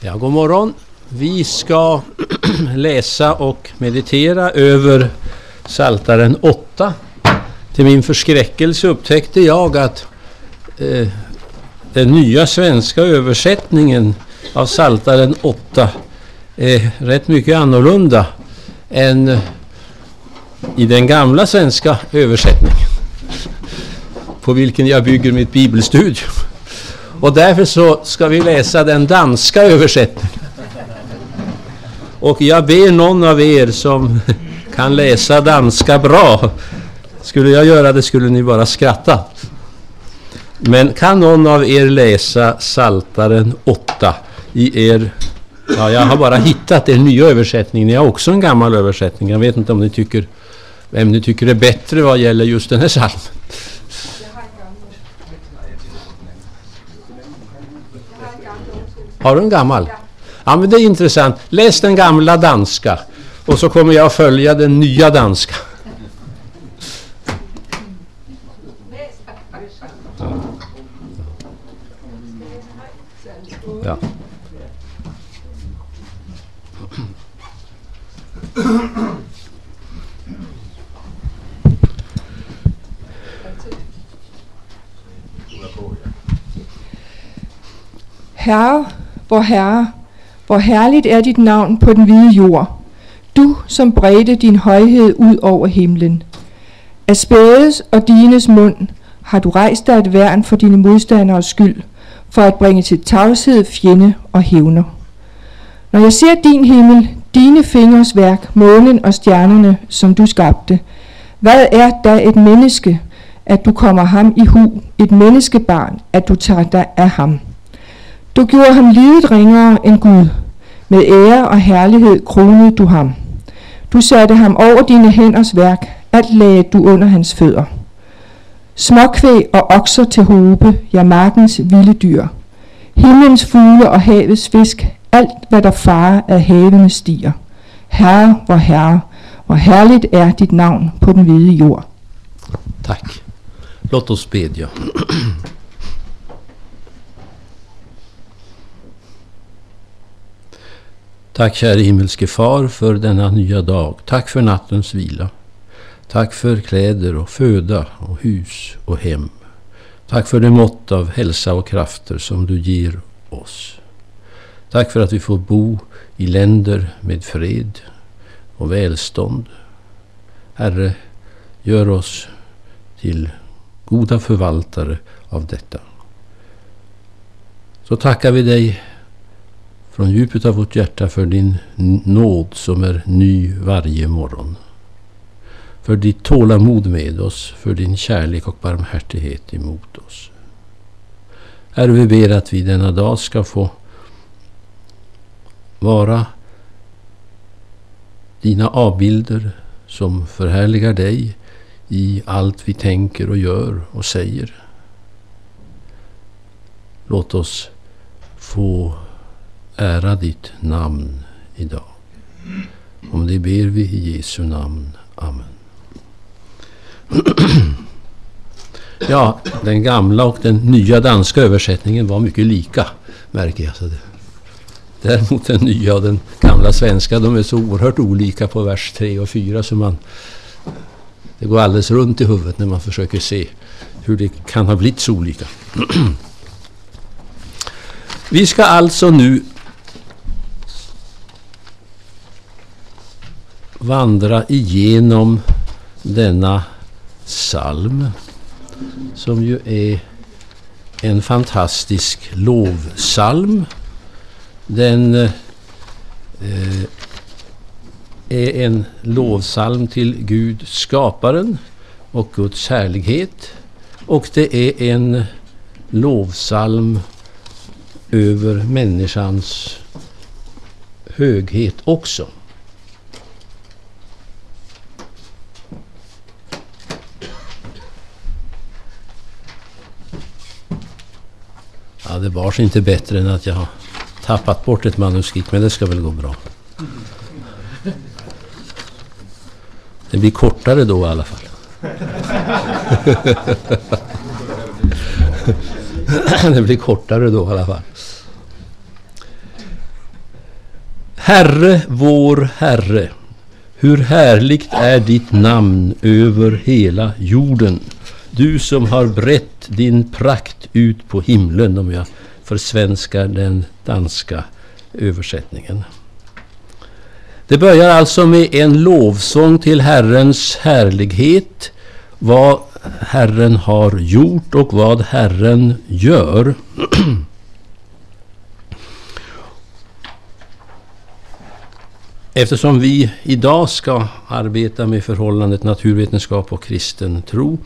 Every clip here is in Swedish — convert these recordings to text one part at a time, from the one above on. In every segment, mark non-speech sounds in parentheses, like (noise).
Ja, god morgon. Vi ska (clears throat) läsa och meditera över Saltaren 8. Till min förskräckelse upptäckte jag att eh, den nya svenska översättningen av Saltaren 8 är rätt mycket annorlunda än i den gamla svenska översättningen på vilken jag bygger mitt bibelstudium. Och därför så ska vi läsa den danska översättningen. Och jag ber någon av er som (laughs) kan läsa danska bra. Skulle jag göra det skulle ni bara skratta. Men kan någon av er läsa Saltaren 8 i er... Ja, jag har bara hittat er nya översättning. Ni har också en gammal översättning. Jag vet inte om ni tycker... Vem ni tycker är bättre vad gäller just den här salmen. Har du en gammal? Ja, men det är intressant. Läs den gamla danska och så kommer jag följa den nya danska. Ja. Herre, vor Herre, hvor herligt er dit navn på den hvide jord. Du, som bredte din højhed ud over himlen. Af spædes og dines mund har du rejst dig et værn for dine modstanderes skyld, for at bringe til tavshed fjende og hævner. Når jeg ser din himmel, dine fingers værk, månen og stjernerne, som du skabte, hvad er da et menneske, at du kommer ham i hu, et menneskebarn, at du tager dig af ham? Du gjorde ham lidet ringere end Gud. Med ære og herlighed kronede du ham. Du satte ham over dine hænders værk. Alt lagde du under hans fødder. Småkvæg og okser til hobe, ja markens vilde dyr. Himlens fugle og havets fisk, alt hvad der farer af havene stiger. Herre, hvor herre, hvor herligt er dit navn på den hvide jord. Tack. Låt oss bedja. Tack käre himmelske far för denna nya dag. Tack för nattens vila. Tack för kläder och föda och hus och hem. Tack för det mått av hälsa och krafter som du ger oss. Tack för att vi får bo i länder med fred och välstånd. Herre, gör oss till goda förvaltare av detta. Så tackar vi dig från djupet av vårt hjärta för din nåd som är ny varje morgon. För ditt tålamod med oss, för din kärlek och barmhärtighet emot oss. Herre, vi ber att vi denna dag ska få vara dina avbilder som förhärligar dig i allt vi tänker och gör och säger. Låt oss få ära ditt namn idag. Om det ber vi i Jesu namn. Amen. (clears throat) Ja, den gamla och den nya danska översättningen var mycket lika, märker jag. Så det. Däremot den nya och den gamla svenska, de är så oerhört olika på vers 3 och 4 så man... Det går alldeles runt i huvudet när man försöker se hur det kan ha blivit så olika. (clears throat) Vi ska alltså nu vandra igenom denna psalm som ju är en fantastisk lovsalm. Den eh, är en lovsalm till Gud skaparen och Guds härlighet. Och det är en lovsalm över människans höghet också. Ja, det bars inte bättre än att jag har tappat bort ett manuskript, men det ska väl gå bra. Det blir kortare då i alla fall. (laughs) det blir kortare då i alla fall. Herre, vår Herre, hur härligt är ditt namn över hela jorden. Du som har brett din prakt ut på himlen, om jag försvenskar den danska översättningen. Det börjar alltså med en lovsång till Herrens härlighet, vad Herren har gjort och vad Herren gör. (clears throat) Eftersom vi idag ska arbeta med förhållandet naturvetenskap och kristen tro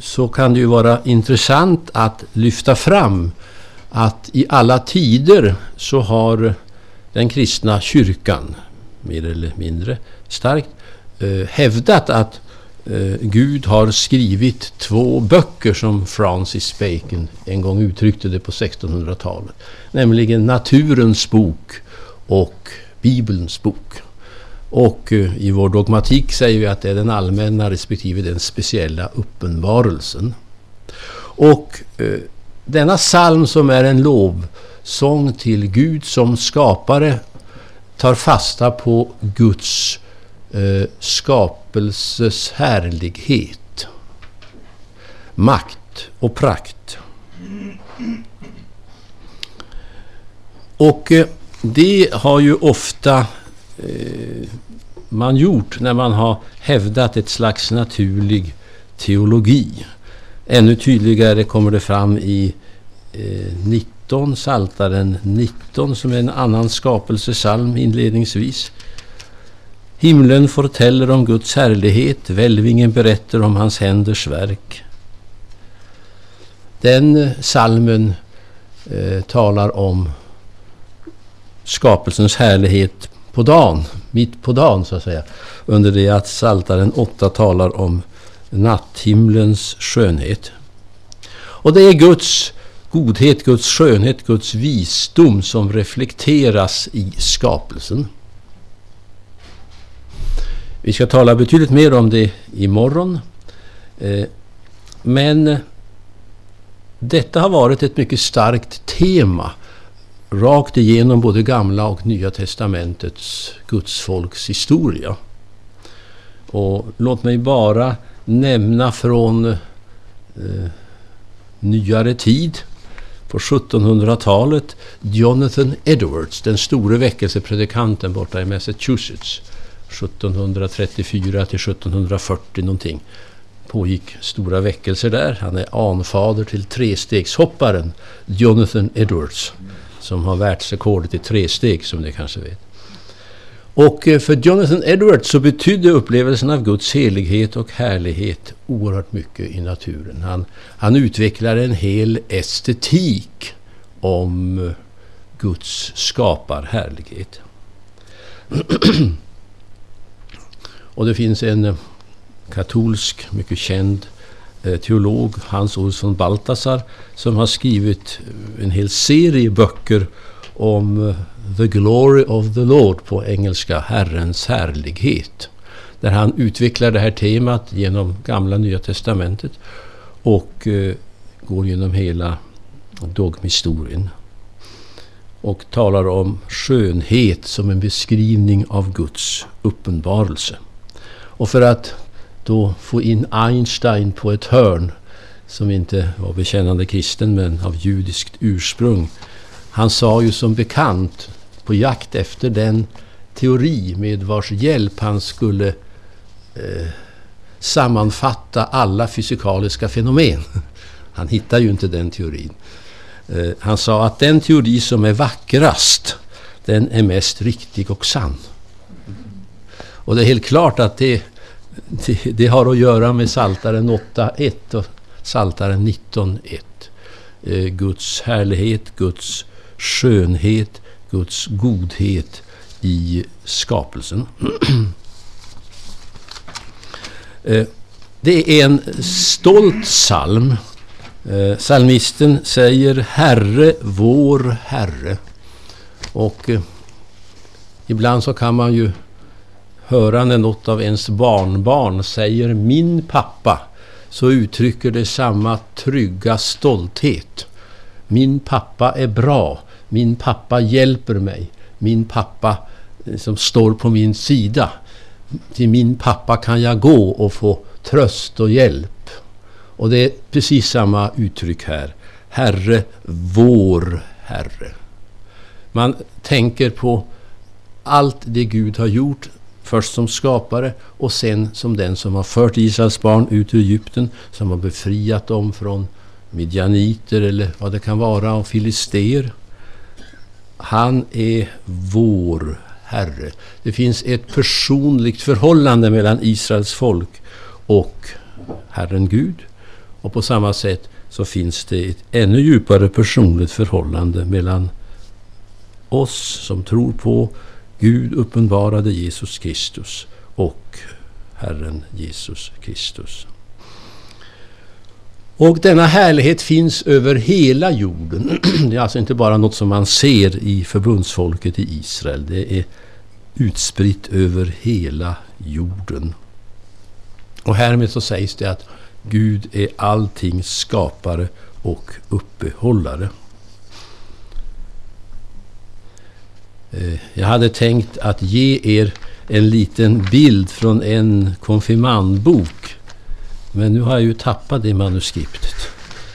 så kan det ju vara intressant att lyfta fram att i alla tider så har den kristna kyrkan mer eller mindre starkt eh, hävdat att eh, Gud har skrivit två böcker som Francis Bacon en gång uttryckte det på 1600-talet. Nämligen Naturens bok och Bibelns bok. Och eh, i vår dogmatik säger vi att det är den allmänna respektive den speciella uppenbarelsen. Och eh, denna psalm som är en lovsång till Gud som skapare tar fasta på Guds eh, skapelses härlighet, makt och prakt. Och eh, det har ju ofta Eh, man gjort när man har hävdat ett slags naturlig teologi. Ännu tydligare kommer det fram i eh, 19, Saltaren 19 som är en annan skapelsesalm inledningsvis. Himlen fortäller om Guds härlighet, välvingen berättar om hans händers verk. Den salmen eh, talar om skapelsens härlighet på dagen, mitt på dagen så att säga. Under det att Saltaren 8 talar om natthimlens skönhet. Och det är Guds godhet, Guds skönhet, Guds visdom som reflekteras i skapelsen. Vi ska tala betydligt mer om det imorgon. Eh, men detta har varit ett mycket starkt tema rakt igenom både gamla och nya testamentets gudsfolks historia. Och låt mig bara nämna från eh, nyare tid, på 1700-talet, Jonathan Edwards, den store väckelsepredikanten borta i Massachusetts. 1734 till 1740 någonting pågick stora väckelser där. Han är anfader till trestegshopparen Jonathan Edwards som har världsrekordet i tre steg som ni kanske vet. Och eh, för Jonathan Edwards så betydde upplevelsen av Guds helighet och härlighet oerhört mycket i naturen. Han, han utvecklade en hel estetik om Guds Guds skaparhärlighet. (clears throat) och det finns en eh, katolsk, mycket känd Eh, Eh, teolog Hans Olsson Baltasar som har skrivit en hel serie böcker om eh, The Glory of the Lord på engelska, Herrens härlighet. Där han utvecklar det här temat genom Gamla Nya Testamentet och eh, går genom hela dogmhistorien. Och talar om skönhet som en beskrivning av Guds uppenbarelse. Och för att då få in Einstein på ett hörn som inte var bekännande kristen men av judiskt ursprung. Han sa ju som bekant på jakt efter den teori med vars hjälp han skulle eh, sammanfatta alla fysikaliska fenomen. (laughs) Han hittar ju inte den teorin. Eh, han sa att den teori som är vackrast, den är mest riktig och sann. Och det är helt klart att det det, det, har att göra med Saltaren 8.1 och Saltaren 19.1. Eh, Guds härlighet, Guds skönhet, Guds godhet i skapelsen. (clears throat) Eh, det är en stolt psalm. Eh, psalmisten säger Herre, vår Herre. Och ibland så kan man ju höra när något av ens barnbarn säger min pappa så uttrycker det samma trygga stolthet. Min pappa är bra. Min pappa hjälper mig. min pappa eh, som står på min sida. Till min pappa kan jag gå och få tröst och hjälp. Och det är precis samma uttryck här. Herre, vår Herre. Man tänker på allt det Gud har gjort, först som skapare och sen som den som har fört Israels barn ut ur Egypten, som har befriat dem från midjaniter eller vad det kan vara, och filister. Han är vår Herre. Det finns ett personligt förhållande mellan Israels folk och Herren Gud. Och på samma sätt så finns det ett ännu djupare personligt förhållande mellan oss som tror på Gud uppenbarade Jesus Kristus och Herren Jesus Kristus. Och denna härlighet finns över hela jorden. (clears throat) Det är alltså inte bara något som man ser i förbundsfolket i Israel. Det är utspritt över hela jorden. Och härmed så sägs det att Gud är alltings skapare och uppehållare. Eh, jag hade tänkt att ge er en liten bild från en konfirmandbok. Men nu har jag ju tappat det manuskriptet.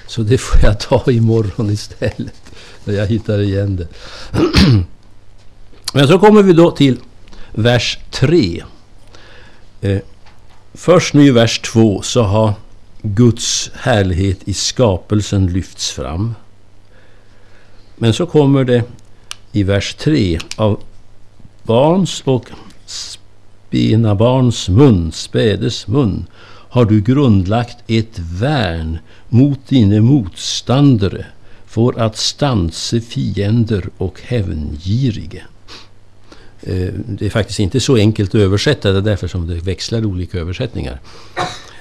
Så det får jag ta imorgon istället. När jag hittar igen det. (clears throat) Men så kommer vi då till vers 3. Eh, först nu i vers 2 så har Guds härlighet i skapelsen lyfts fram. Men så kommer det i vers 3 av barns och spenabarns mun, spädes mun, har du grundlagt ett värn mot dina motståndare för att stanse fiender och hävngirige. Eh, det är faktiskt inte så enkelt att översätta, det är därför som det växlar olika översättningar.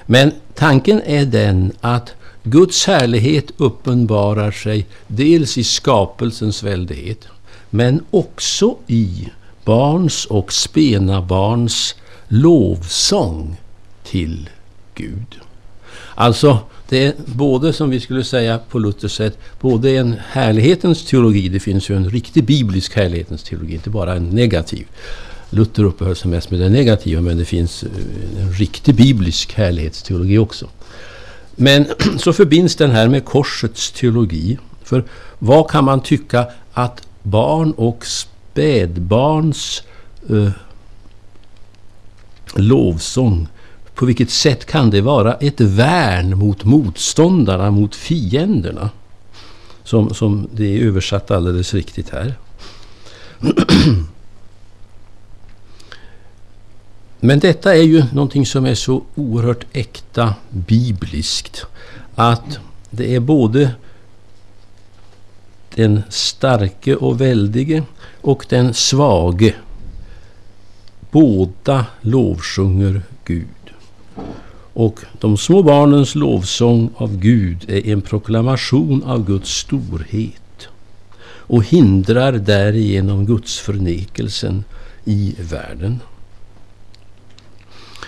Men tanken är den att Guds härlighet uppenbarar sig dels i skapelsens väldighet men också i barns och spenabarns lovsång till Gud. Alltså, det är både som vi skulle säga på Luthers sätt, både en härlighetens teologi, det finns ju en riktig biblisk härlighetens teologi, inte bara en negativ. Luther uppehöll sig mest med det negativa, men det finns eh, en riktig biblisk härlighetsteologi också. Men (clears throat) så förbinds den här med korsets teologi. För vad kan man tycka att barn och spädbarns eh, lovsång, på vilket sätt kan det vara ett värn mot motståndarna, mot fienderna? Som, som det är översatt alldeles riktigt här. (clears throat) Men detta är ju någonting som är så oerhört äkta bibliskt. Att det är både den starke och väldige och den svage. Båda lovsjunger Gud. Och de små barnens lovsång av Gud är en proklamation av Guds storhet och hindrar därigenom Guds förnekelsen i världen.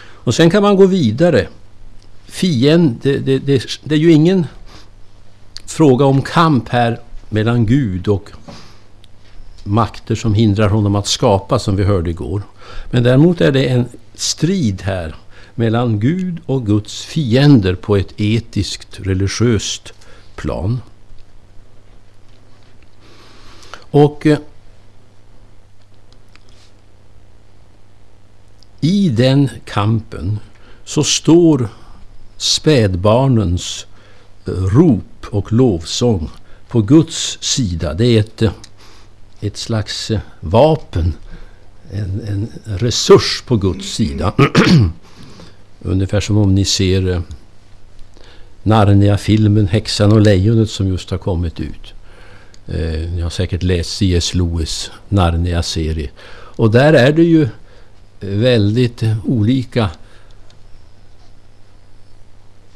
Och sen kan man gå vidare. Fiende, det, det, det, det är ju ingen fråga om kamp här mellan Gud och makter som hindrar honom att skapa, som vi hörde igår. Men däremot är det en strid här mellan Gud och Guds fiender på ett etiskt, religiöst plan. Och eh, i den kampen så står spädbarnens eh, rop och lovsång på Guds sida. Det är ett, ett slags vapen, en, en resurs på Guds sida. (clears throat) Ungefär som om ni ser eh, Narnia-filmen Häxan och lejonet som just har kommit ut. Eh, ni har säkert läst C.S. Lewis Narnia-serie. Och där är det ju väldigt olika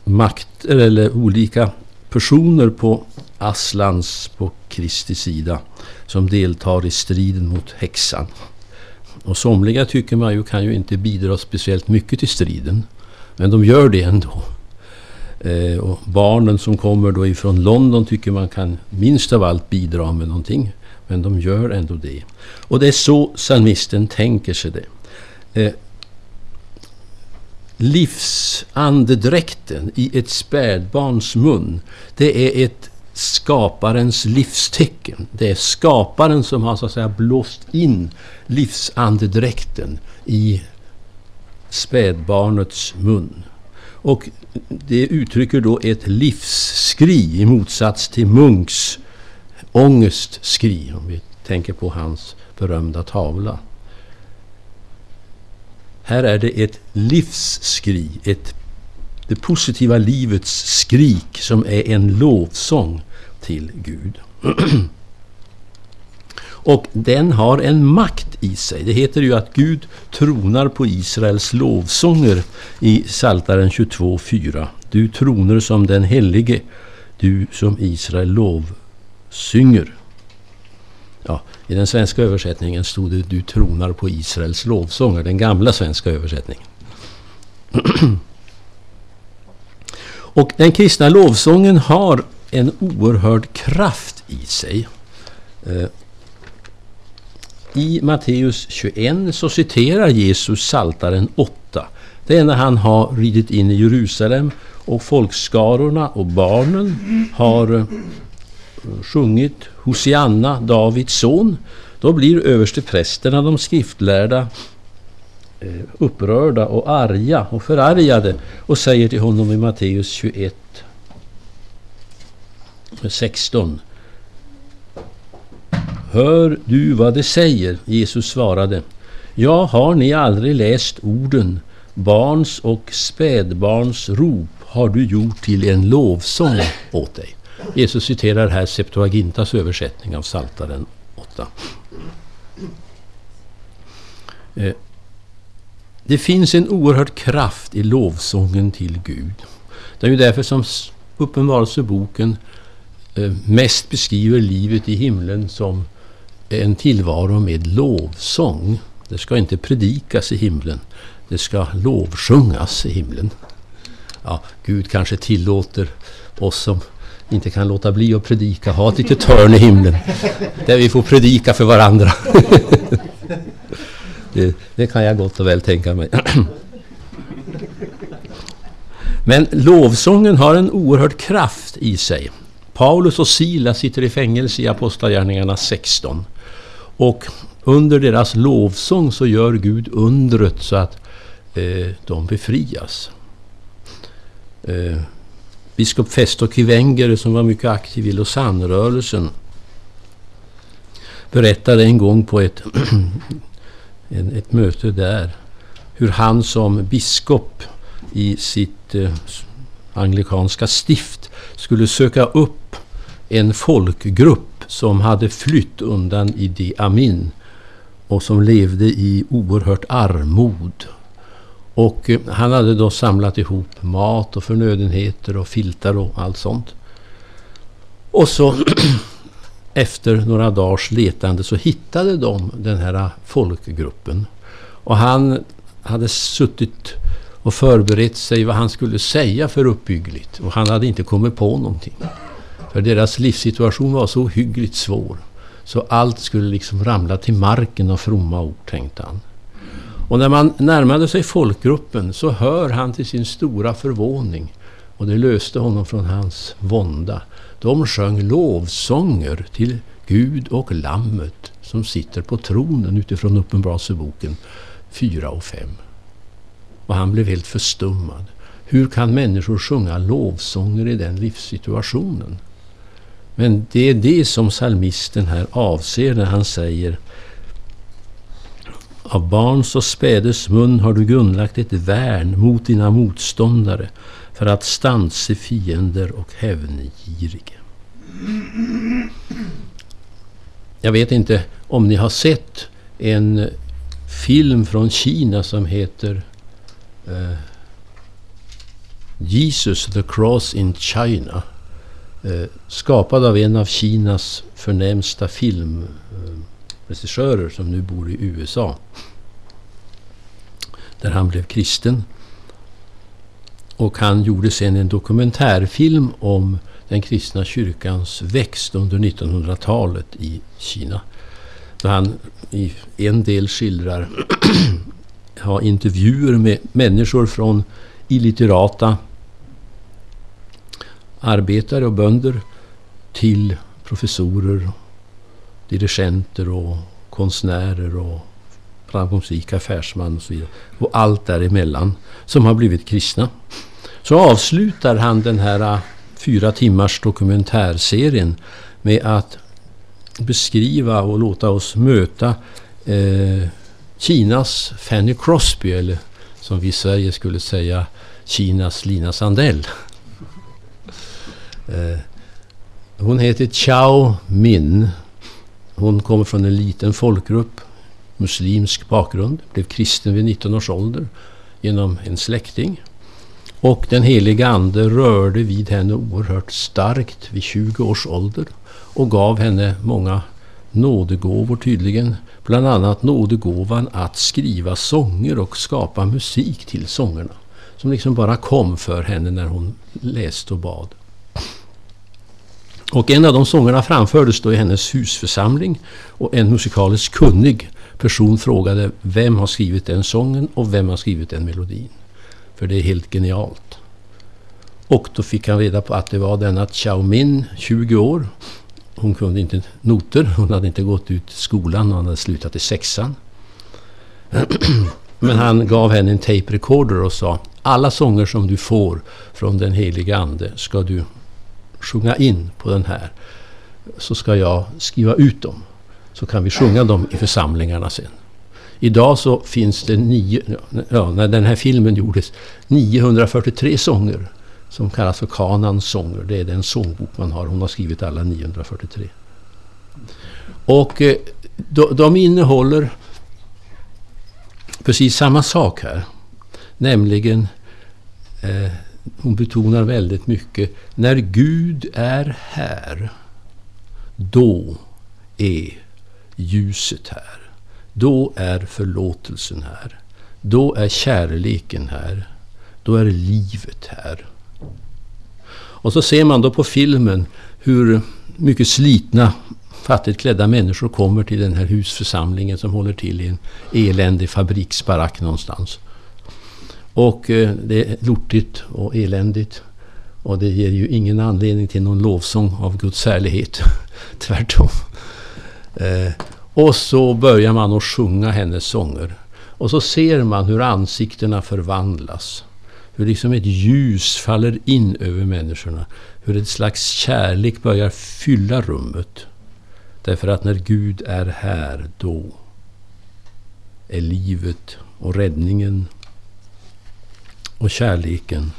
makt eller olika personer på Aslans på Kristi sida som deltar i striden mot häxan. Och somliga tycker man ju kan ju inte bidra speciellt mycket till striden. Men de gör det ändå. Eh, och barnen som kommer då ifrån London tycker man kan minst av allt bidra med någonting. Men de gör ändå det. Och det är så psalmisten tänker sig det. Eh, livsandedräkten i ett spädbarns mun, det är ett skaparens livstecken. Det är skaparen som har så att säga blåst in livsandedräkten i spädbarnets mun. Och det uttrycker då ett livsskri i motsats till Munks ångestskri, om vi tänker på hans berömda tavla. Här är det ett livsskri, ett, det positiva livets skrik som är en lovsång till Gud. (clears throat) Och den har en makt i sig. Det heter ju att Gud tronar på Israels lovsånger i Psaltaren 22.4. Du troner som den helige, du som Israel lovsynger. Ja, I den svenska översättningen stod det Du tronar på Israels lovsånger, den gamla svenska översättningen. (clears throat) Och den kristna lovsången har en oerhörd kraft i sig. Eh, I Matteus 21 så citerar Jesus Saltaren 8. Det är när han har ridit in i Jerusalem och folkskarorna och barnen har eh, sjungit Hosianna, Davids son. Då blir översteprästerna, de skriftlärda, Eh, upprörda och arga och förargade och säger till honom i Matteus 21 16. Hör du vad det säger? Jesus svarade. Ja, har ni aldrig läst orden Barns och spädbarns rop har du gjort till en lovsång åt dig. Jesus citerar här Septuagintas översättning av Saltaren 8. Det finns en oerhörd kraft i lovsången till Gud. Det är ju därför som Uppenbarelseboken eh, mest beskriver livet i himlen som en tillvaro med lovsång. Det ska inte predikas i himlen. Det ska lovsjungas i himlen. Ja, Gud kanske tillåter oss som inte kan låta bli att predika, ha ett litet hörn i himlen där vi får predika för varandra. (laughs) det, det kan jag gott och väl tänka mig. Men lovsången har en oerhörd kraft i sig. Paulus och Sila sitter i fängelse i Apostlagärningarna 16. Och under deras lovsång så gör Gud undret så att eh, de befrias. Eh, biskop Festo Kivenger som var mycket aktiv i Lausanne-rörelsen berättade en gång på ett, (clears throat) ett möte där hur han som biskop i sitt eh, anglikanska stift skulle söka upp en folkgrupp som hade flytt undan Idi Amin och som levde i oerhört armod och eh, han hade då samlat ihop mat och förnödenheter och filtar och allt sånt. Och så (clears throat) efter några dagars letande så hittade de den här folkgruppen. Och han hade suttit och förberett sig vad han skulle säga för uppbyggligt. Och han hade inte kommit på någonting. För deras livssituation var så hyggligt svår. Så allt skulle liksom ramla till marken av fromma ord, tänkte han. Och när man närmade sig folkgruppen så hör han till sin stora förvåning och det löste honom från hans vånda. De sjöng lovsånger till Gud och Lammet som sitter på tronen utifrån Uppenbarelseboken 4 och 5. Och han blev helt förstummad. Hur kan människor sjunga lovsånger i den livssituationen? Men det är det som salmisten här avser när han säger av barns och spädes mun har du grundlagt ett värn mot dina motståndare för att stanse fiender och hävngirige. Jag vet inte om ni har sett en film från Kina som heter eh, Jesus the Cross in China. Eh, skapad av en av Kinas förnämsta filmregissörer eh, som nu bor i USA. Där han blev kristen. Och han gjorde sen en dokumentärfilm om den kristna kyrkans växt under 1900-talet i Kina. Där han i en del skildrar (clears throat) har intervjuer med människor från illitterata arbetare och bönder till professorer, dirigenter och konstnärer och framgångsrik affärsman och så vidare. Och allt däremellan som har blivit kristna. Så avslutar han den här äh, fyra timmars dokumentärserien med att beskriva och låta oss möta eh, Kinas Fanny Crosby, eller som vi i Sverige skulle säga Kinas Lina Sandell. Eh, (laughs) hon heter Chao Min. Hon kommer från en liten folkgrupp, muslimsk bakgrund, blev kristen vid 19 års ålder genom en släkting. Och den heliga Ande rörde vid henne oerhört starkt vid 20 års ålder och gav henne många nådegåvor tydligen. Bland annat nådegåvan att skriva sånger och skapa musik till sångerna. Som liksom bara kom för henne när hon läste och bad. Och en av de sångerna framfördes då i hennes husförsamling och en musikaliskt kunnig person frågade vem har skrivit den sången och vem har skrivit den melodin. För det är helt genialt. Och då fick han reda på att det var denna Chao Min, 20 år. Hon kunde inte noter, hon hade inte gått ut skolan och hon hade slutat i sexan. (clears throat) Men han gav henne en tape recorder och sa alla sånger som du får från den heliga Ande ska du sjunga in på den här. Så ska jag skriva ut dem. Så kan vi sjunga dem i församlingarna sen. Idag så finns det nio, ja, när den här filmen gjordes, 943 sånger som kallas för Kanans sånger. Det är den sångbok man har. Hon har skrivit alla 943. Och eh, de innehåller precis samma sak här. Nämligen, eh, hon betonar väldigt mycket, när Gud är här, då är ljuset här. Då är förlåtelsen här. Då är kärleken här. Då är livet här. Och så ser man då på filmen hur mycket slitna, fattigt klädda människor kommer till den här husförsamlingen som håller till i en eländig fabriksbarack någonstans. Och eh, det är lortigt och eländigt. Och det ger ju ingen anledning till någon lovsång av Guds härlighet. (laughs) Tvärtom. Eh, och så börjar man att sjunga hennes sånger. Och så ser man hur ansiktena förvandlas. Hur liksom ett ljus faller in över människorna. Hur ett slags kärlek börjar fylla rummet. Därför att när Gud är här, då är livet och räddningen och kärleken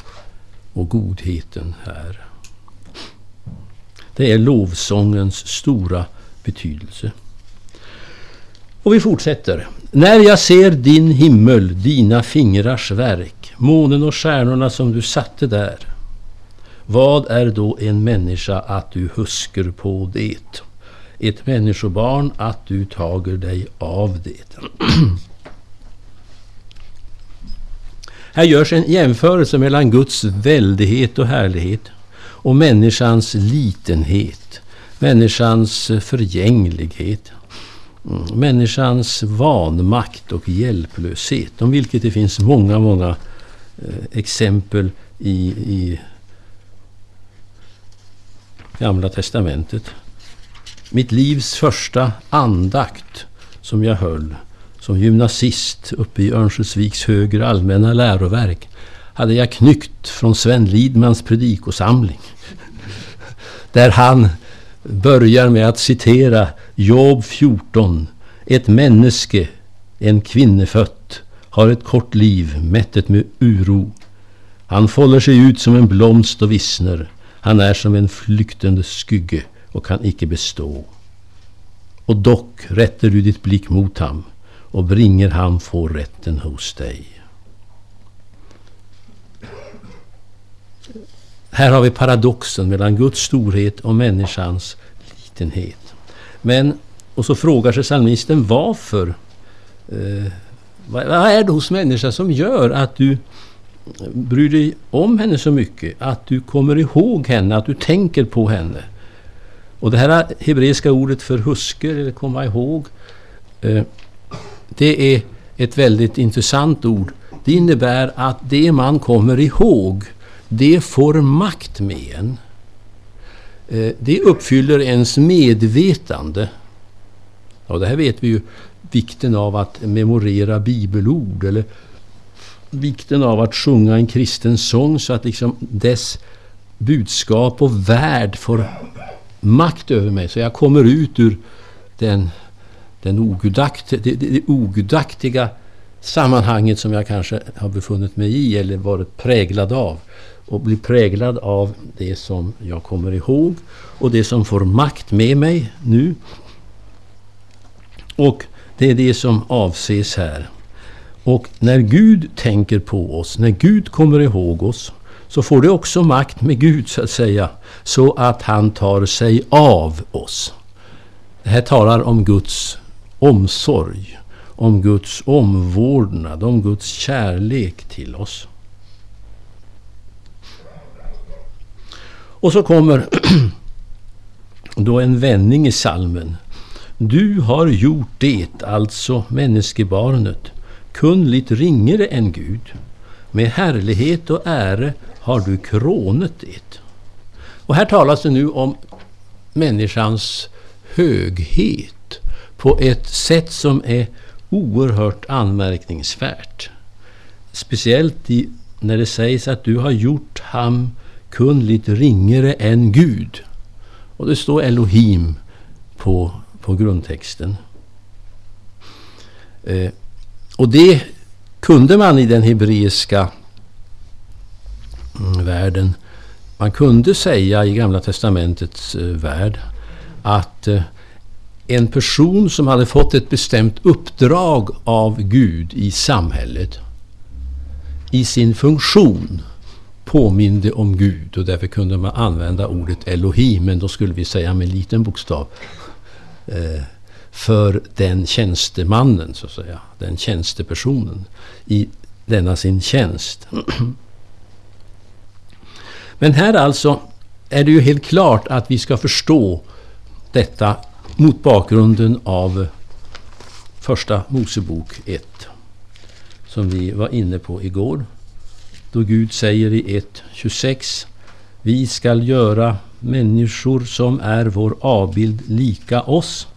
och godheten här. Det är lovsångens stora betydelse. Och vi fortsätter. När jag ser din himmel, dina fingrars verk, månen och stjärnorna som du satte där. Vad är då en människa att du husker på det? Ett människobarn att du tager dig av det. (clears throat) Här görs en jämförelse mellan Guds väldighet och härlighet och människans litenhet, människans förgänglighet, mm. människans vanmakt och hjälplöshet. Om vilket det finns många, många eh, exempel i, i Gamla Testamentet. Mitt livs första andakt som jag höll som gymnasist uppe i Örnsköldsviks högre allmänna läroverk hade jag knyckt från Sven Lidmans predikosamling. (laughs) Där han börjar med att citera Job 14. Ett människe, en kvinnefött, har ett kort liv mättet med uro. Han fåller sig ut som en blomst och vissner. Han är som en flyktande skygge och kan icke bestå. Och dock rätter du ditt blick mot ham och bringer han få rätten hos dig. Här har vi paradoxen mellan Guds storhet och människans litenhet. Men, och så frågar sig psalmisten varför. Eh, vad är det hos människan som gör att du bryr dig om henne så mycket att du kommer ihåg henne, att du tänker på henne. Och det här hebreiska ordet för husker, eller komma ihåg, eh, det är ett väldigt intressant ord. Det innebär att det man kommer ihåg, det får makt med en. Eh, det uppfyller ens medvetande. Och det här vet vi ju vikten av att memorera bibelord eller vikten av att sjunga en kristen sång så att liksom dess budskap och värld får makt över mig. Så jag kommer ut ur den, den ogudakt, det, det ogudaktiga sammanhanget som jag kanske har befunnit mig i eller varit präglad av. Och blir präglad av det som jag kommer ihåg och det som får makt med mig nu. Och det är det som avses här. Och när Gud tänker på oss, när Gud kommer ihåg oss, så får det också makt med Gud så att säga, så att han tar sig av oss. Det här talar om Guds omsorg, om Guds omvårdnad, om Guds kärlek till oss. Och så kommer (clears throat) då en vändning i salmen. Du har gjort det, alltså människobarnet, kunligt ringare än Gud. Med härlighet och ära har du krånet det. Och här talas det nu om människans höghet på ett sätt som är oerhört anmärkningsvärt. Speciellt i, när det sägs att du har gjort ham kunligt ringare än Gud. Och det står Elohim på, på grundtexten. Eh, och det kunde man i den hebreiska mm, världen. Man kunde säga i Gamla Testamentets eh, värld att eh, en person som hade fått ett bestämt uppdrag av Gud i samhället i sin funktion påminde om Gud och därför kunde man använda ordet Elohim, men då skulle vi säga med liten bokstav. Eh, för den tjänstemannen, så att säga, den tjänstepersonen i denna sin tjänst. (clears throat) Men här alltså är det ju helt klart att vi ska förstå detta mot bakgrunden av Första Mosebok 1 som vi var inne på igår. Då Gud säger i 1.26 Vi skall göra människor som är vår avbild lika oss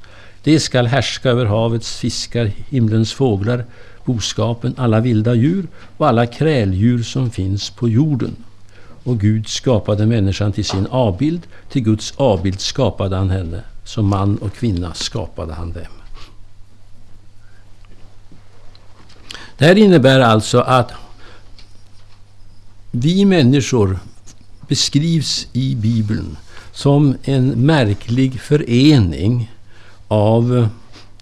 De skall härska över havets fiskar, himlens fåglar, boskapen, alla vilda djur och alla kräldjur som finns på jorden. Och Gud skapade människan till sin avbild, till Guds avbild skapade han henne. Som man och kvinna skapade han dem. Det här innebär alltså att vi människor beskrivs i Bibeln som en märklig förening av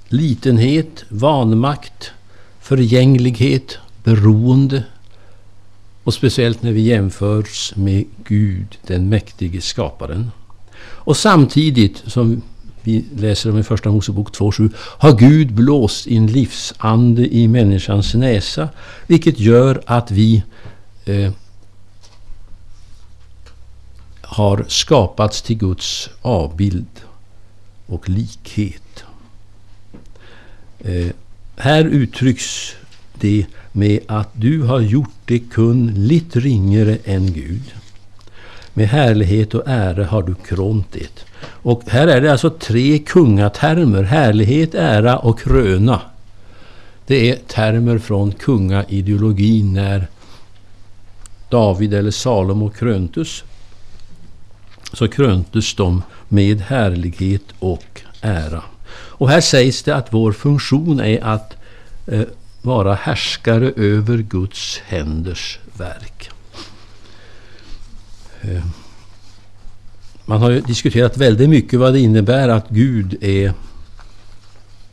litenhet, vanmakt, förgänglighet, beroende och speciellt när vi jämförs med Gud, den mäktige skaparen. Och samtidigt, som vi läser om i Första Mosebok 2.7, har Gud blåst in livsande i människans näsa, vilket gör att vi eh, har skapats till Guds avbild och likhet. Eh, här uttrycks det med att du har gjort det kunligt ringare än Gud. Med härlighet och ära har du kront det. Och här är det alltså tre kungatermer. Härlighet, ära och kröna. Det är termer från kungaideologin när David eller Salomo kröntes. Så kröntes de med härlighet och ära. Och här sägs det att vår funktion är att eh, vara härskare över Guds händers verk. Eh, man har ju diskuterat väldigt mycket vad det innebär att Gud är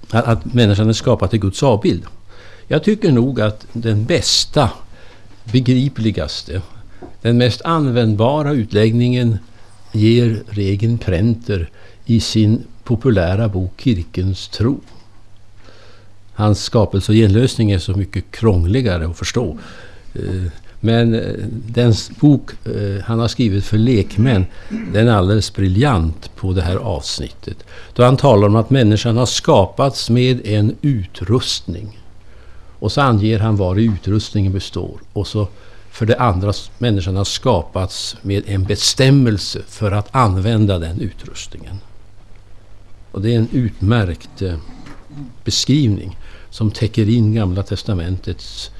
att människan är skapad till Guds avbild. Jag tycker nog att den bästa, begripligaste, den mest användbara utläggningen ger Regen Prenter i sin populära bok Kirkens tro. Hans skapelse och genlösning är så mycket krångligare att förstå. Eh, men eh, den bok eh, han har skrivit för lekmän, den är alldeles briljant på det här avsnittet. Då han talar om att människan har skapats med en utrustning. Och så anger han var utrustningen består. Och så för det andra, människan har skapats med en bestämmelse för att använda den utrustningen. Och det är en utmärkt eh, beskrivning som täcker in Gamla Testamentets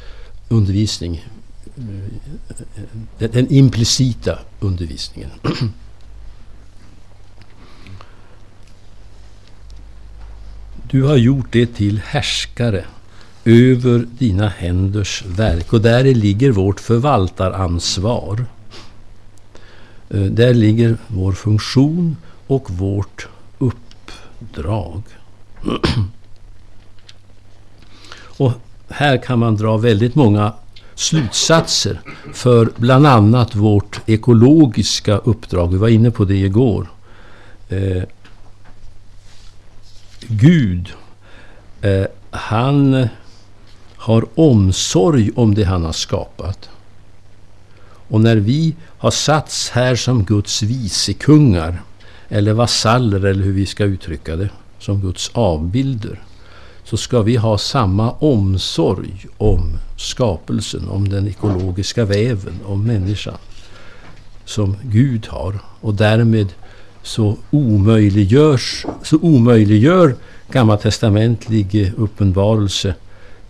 undervisning. Eh, eh, den implicita undervisningen. (clears throat) Du har gjort det till härskare över dina händers verk och där ligger vårt förvaltaransvar. Eh, där ligger vår funktion och vårt uppdrag. (clears throat) Och här kan man dra väldigt många slutsatser för bland annat vårt ekologiska uppdrag. Vi var inne på det igår. Eh, Gud, eh, han har omsorg om det han har skapat. Och när vi har satts här som Guds vicekungar, eller vasaller, eller hur vi ska uttrycka det, som Guds avbilder, så ska vi ha samma omsorg om skapelsen, om den ekologiska väven, om människan, som Gud har. Och därmed så omöjliggörs, så omöjliggör gammaltestamentlig uppenbarelse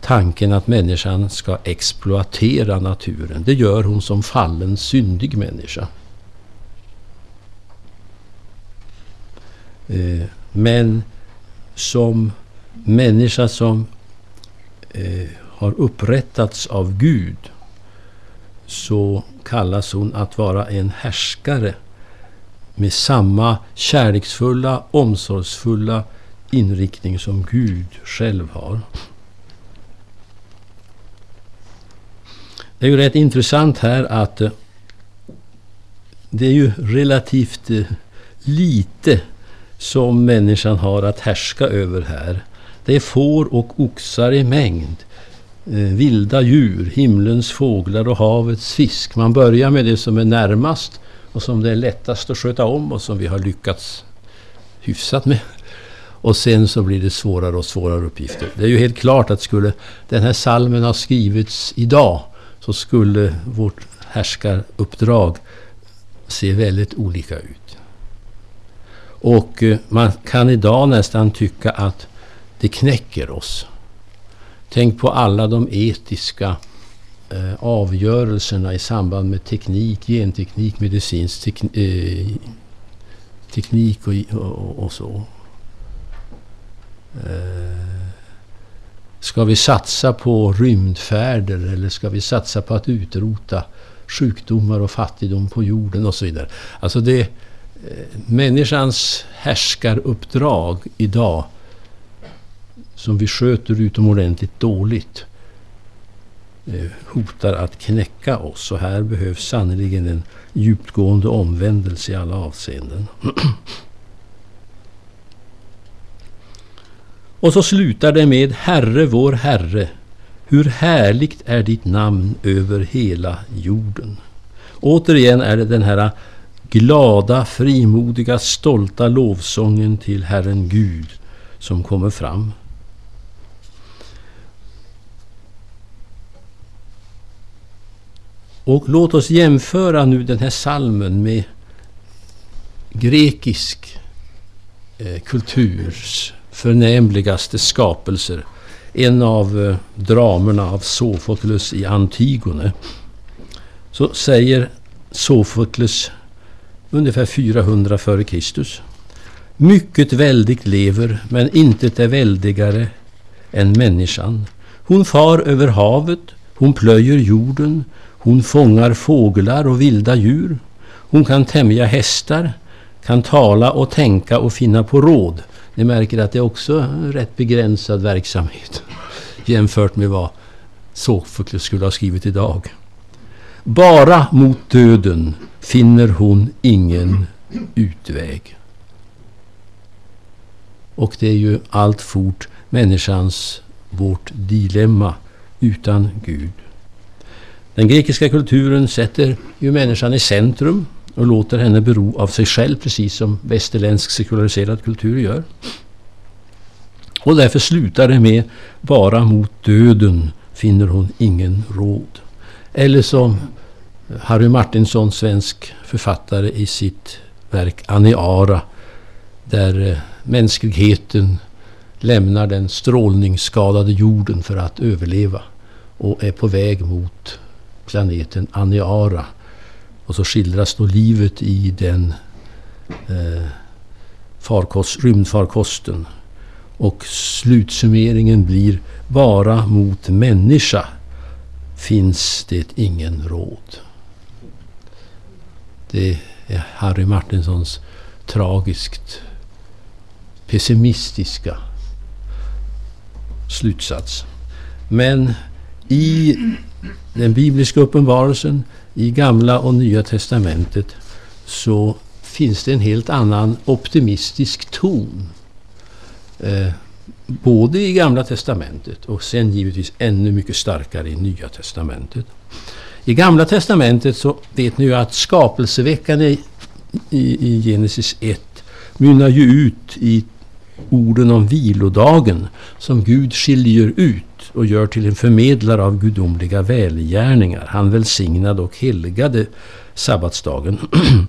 tanken att människan ska exploatera naturen. Det gör hon som fallen syndig människa. Eh, men som människa som eh, har upprättats av Gud så kallas hon att vara en härskare med samma kärleksfulla, omsorgsfulla inriktning som Gud själv har. Det är ju rätt intressant här att eh, det är ju relativt eh, lite som människan har att härska över här. Det är får och oxar i mängd. Eh, vilda djur, himlens fåglar och havets fisk. Man börjar med det som är närmast och som det är lättast att sköta om och som vi har lyckats hyfsat med. Och sen så blir det svårare och svårare uppgifter. Det är ju helt klart att skulle den här salmen ha skrivits idag så skulle vårt härskaruppdrag se väldigt olika ut. Och eh, man kan idag nästan tycka att det knäcker oss. Tänk på alla de etiska eh, avgörelserna i samband med teknik, genteknik, medicinsk tek, eh, teknik och, och, och så. Eh, ska vi satsa på rymdfärder eller ska vi satsa på att utrota sjukdomar och fattigdom på jorden och så vidare. Alltså det, eh, människans härskaruppdrag idag som vi sköter utomordentligt dåligt eh, hotar att knäcka oss. Och här behövs sannerligen en djupgående omvändelse i alla avseenden. (clears throat) Och så slutar det med Herre vår Herre, hur härligt är ditt namn över hela jorden. Återigen är det den här glada, frimodiga, stolta lovsången till Herren Gud som kommer fram. Och låt oss jämföra nu den här salmen med grekisk eh, kulturs förnämligaste skapelser. En av eh, dramerna av Sofokles i Antigone. Så säger Sofokles ungefär 400 f.Kr. Mycket väldigt lever, men intet är väldigare än människan. Hon far över havet, hon plöjer jorden, hon fångar fåglar och vilda djur. Hon kan tämja hästar, kan tala och tänka och finna på råd. Ni märker att det är också en rätt begränsad verksamhet (laughs) jämfört med vad Sofokles skulle ha skrivit idag. Bara mot döden finner hon ingen utväg. Och det är ju alltfort människans, vårt dilemma utan Gud. Den grekiska kulturen sätter ju människan i centrum och låter henne bero av sig själv precis som västerländsk sekulariserad kultur gör. Och därför slutar det med bara mot döden finner hon ingen råd. Eller som Harry Martinsson, svensk författare i sitt verk Aniara där eh, mänskligheten lämnar den strålningsskadade jorden för att överleva och är på väg mot planeten Aniara. Och så skildras då livet i den eh, farkost, rymdfarkosten. Och slutsummeringen blir bara mot människa finns det ingen råd. Det är Harry Martinsons tragiskt pessimistiska slutsats. Men i den bibliska uppenbarelsen, i Gamla och Nya Testamentet, så finns det en helt annan optimistisk ton. Eh, både i Gamla Testamentet och sen givetvis ännu mycket starkare i Nya Testamentet. I Gamla Testamentet så vet ni ju att skapelseveckan i, i, i Genesis 1 mynnar ju ut i orden om vilodagen som Gud skiljer ut och gör till en förmedlare av gudomliga välgärningar. Han välsignade och helgade sabbatsdagen. (clears throat)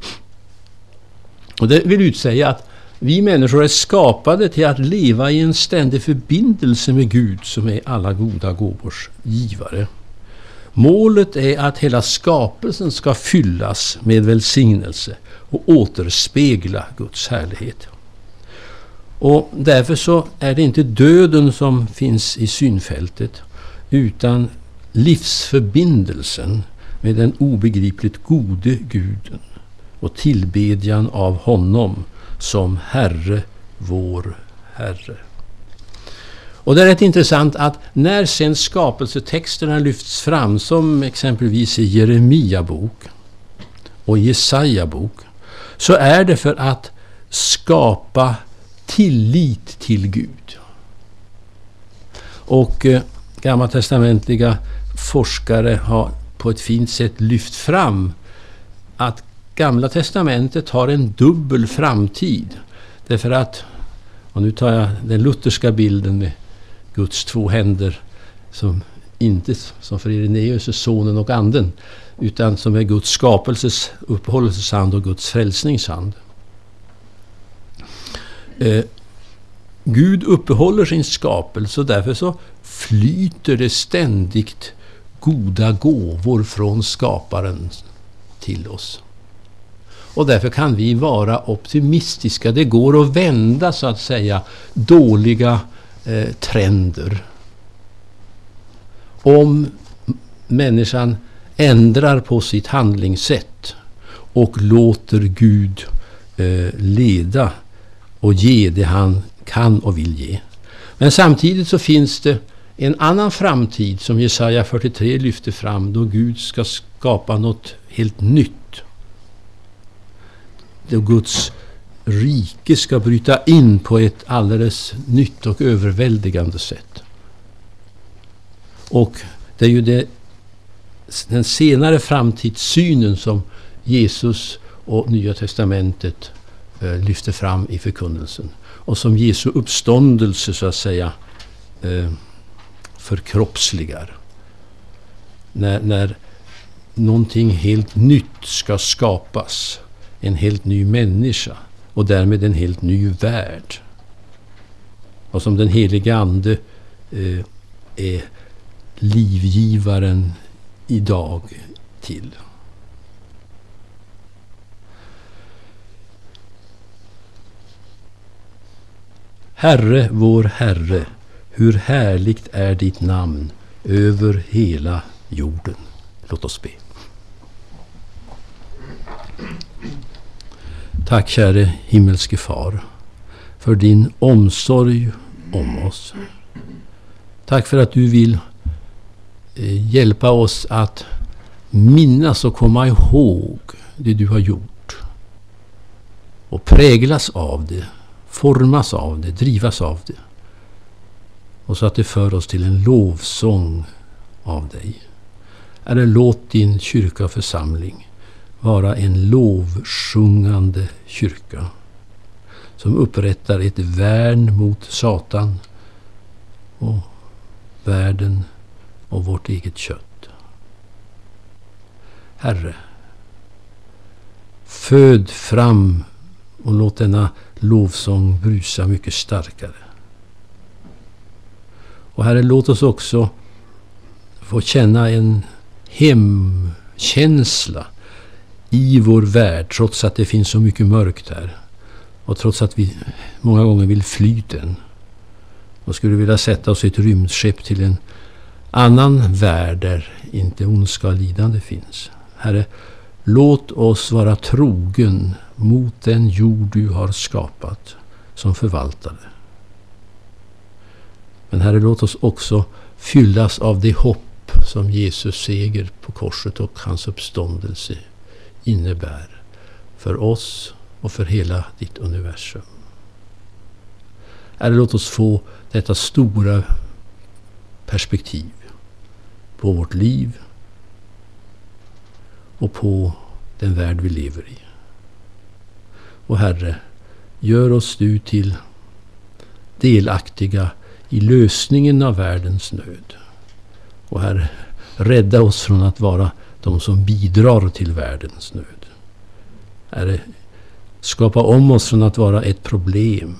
och det vill utsäga att vi människor är skapade till att leva i en ständig förbindelse med Gud som är alla goda gåvors givare. Målet är att hela skapelsen ska fyllas med välsignelse och återspegla Guds härlighet. Och därför så är det inte döden som finns i synfältet utan livsförbindelsen med den obegripligt gode guden och tillbedjan av honom som Herre, vår Herre. Och det är rätt intressant att när sen skapelsetexterna lyfts fram, som exempelvis i Jeremia bok och Jesaja bok, så är det för att skapa tillit till Gud. Och eh, gammaltestamentliga forskare har på ett fint sätt lyft fram att Gamla testamentet har en dubbel framtid. Därför att, och nu tar jag den lutherska bilden med Guds två händer som inte som för Irenaeus är sonen och anden utan som är Guds skapelses uppehållelseshand och Guds frälsningshand. Eh, Gud uppehåller sin skapelse och därför så flyter det ständigt goda gåvor från skaparen till oss. Och därför kan vi vara optimistiska. Det går att vända så att säga dåliga eh, trender. Om människan ändrar på sitt handlingssätt och låter Gud eh, leda och ge det han kan och vill ge. Men samtidigt så finns det en annan framtid som Jesaja 43 lyfter fram då Gud ska skapa något helt nytt. Då Guds rike ska bryta in på ett alldeles nytt och överväldigande sätt. Och det är ju det, den senare framtidssynen som Jesus och Nya Testamentet Eh, lyfter fram i förkunnelsen. Och som Jesu uppståndelse så att säga eh, förkroppsligar. När, när någonting helt nytt ska skapas. En helt ny människa och därmed en helt ny värld. Och som den helige Ande eh, är livgivaren idag till. Herre, vår Herre, hur härligt är ditt namn över hela jorden. Låt oss be. Tack käre himmelske Far för din omsorg om oss. Tack för att du vill eh, hjälpa oss att minnas och komma ihåg det du har gjort. Och präglas av det, formas av det, drivas av det. Och så att det för oss till en lovsång av dig. Eller låt din kyrka och församling vara en lovsjungande kyrka som upprättar ett värn mot Satan och världen och vårt eget kött. Herre, föd fram och låt denna lovsång brusa mycket starkare. Och Herre, låt oss också få känna en hemkänsla i vår värld, trots att det finns så mycket mörkt här. Och trots att vi många gånger vill fly den. Och skulle vilja sätta oss i ett rymdskepp till en annan värld där inte ondska och lidande finns. Herre, låt oss vara trogen mot den jord du har skapat som förvaltare. Men Herre, låt oss också fyllas av det hopp som Jesus seger på korset och hans uppståndelse innebär för oss och för hela ditt universum. Herre, låt oss få detta stora perspektiv på vårt liv och på den värld vi lever i. Och Herre, gör oss du till delaktiga i lösningen av världens nöd. Och Herre, rädda oss från att vara de som bidrar till världens nöd. Herre, skapa om oss från att vara ett problem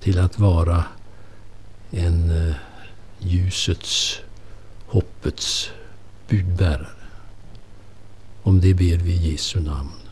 till att vara en eh, ljusets, hoppets budbärare. Om det ber vi i Jesu namn.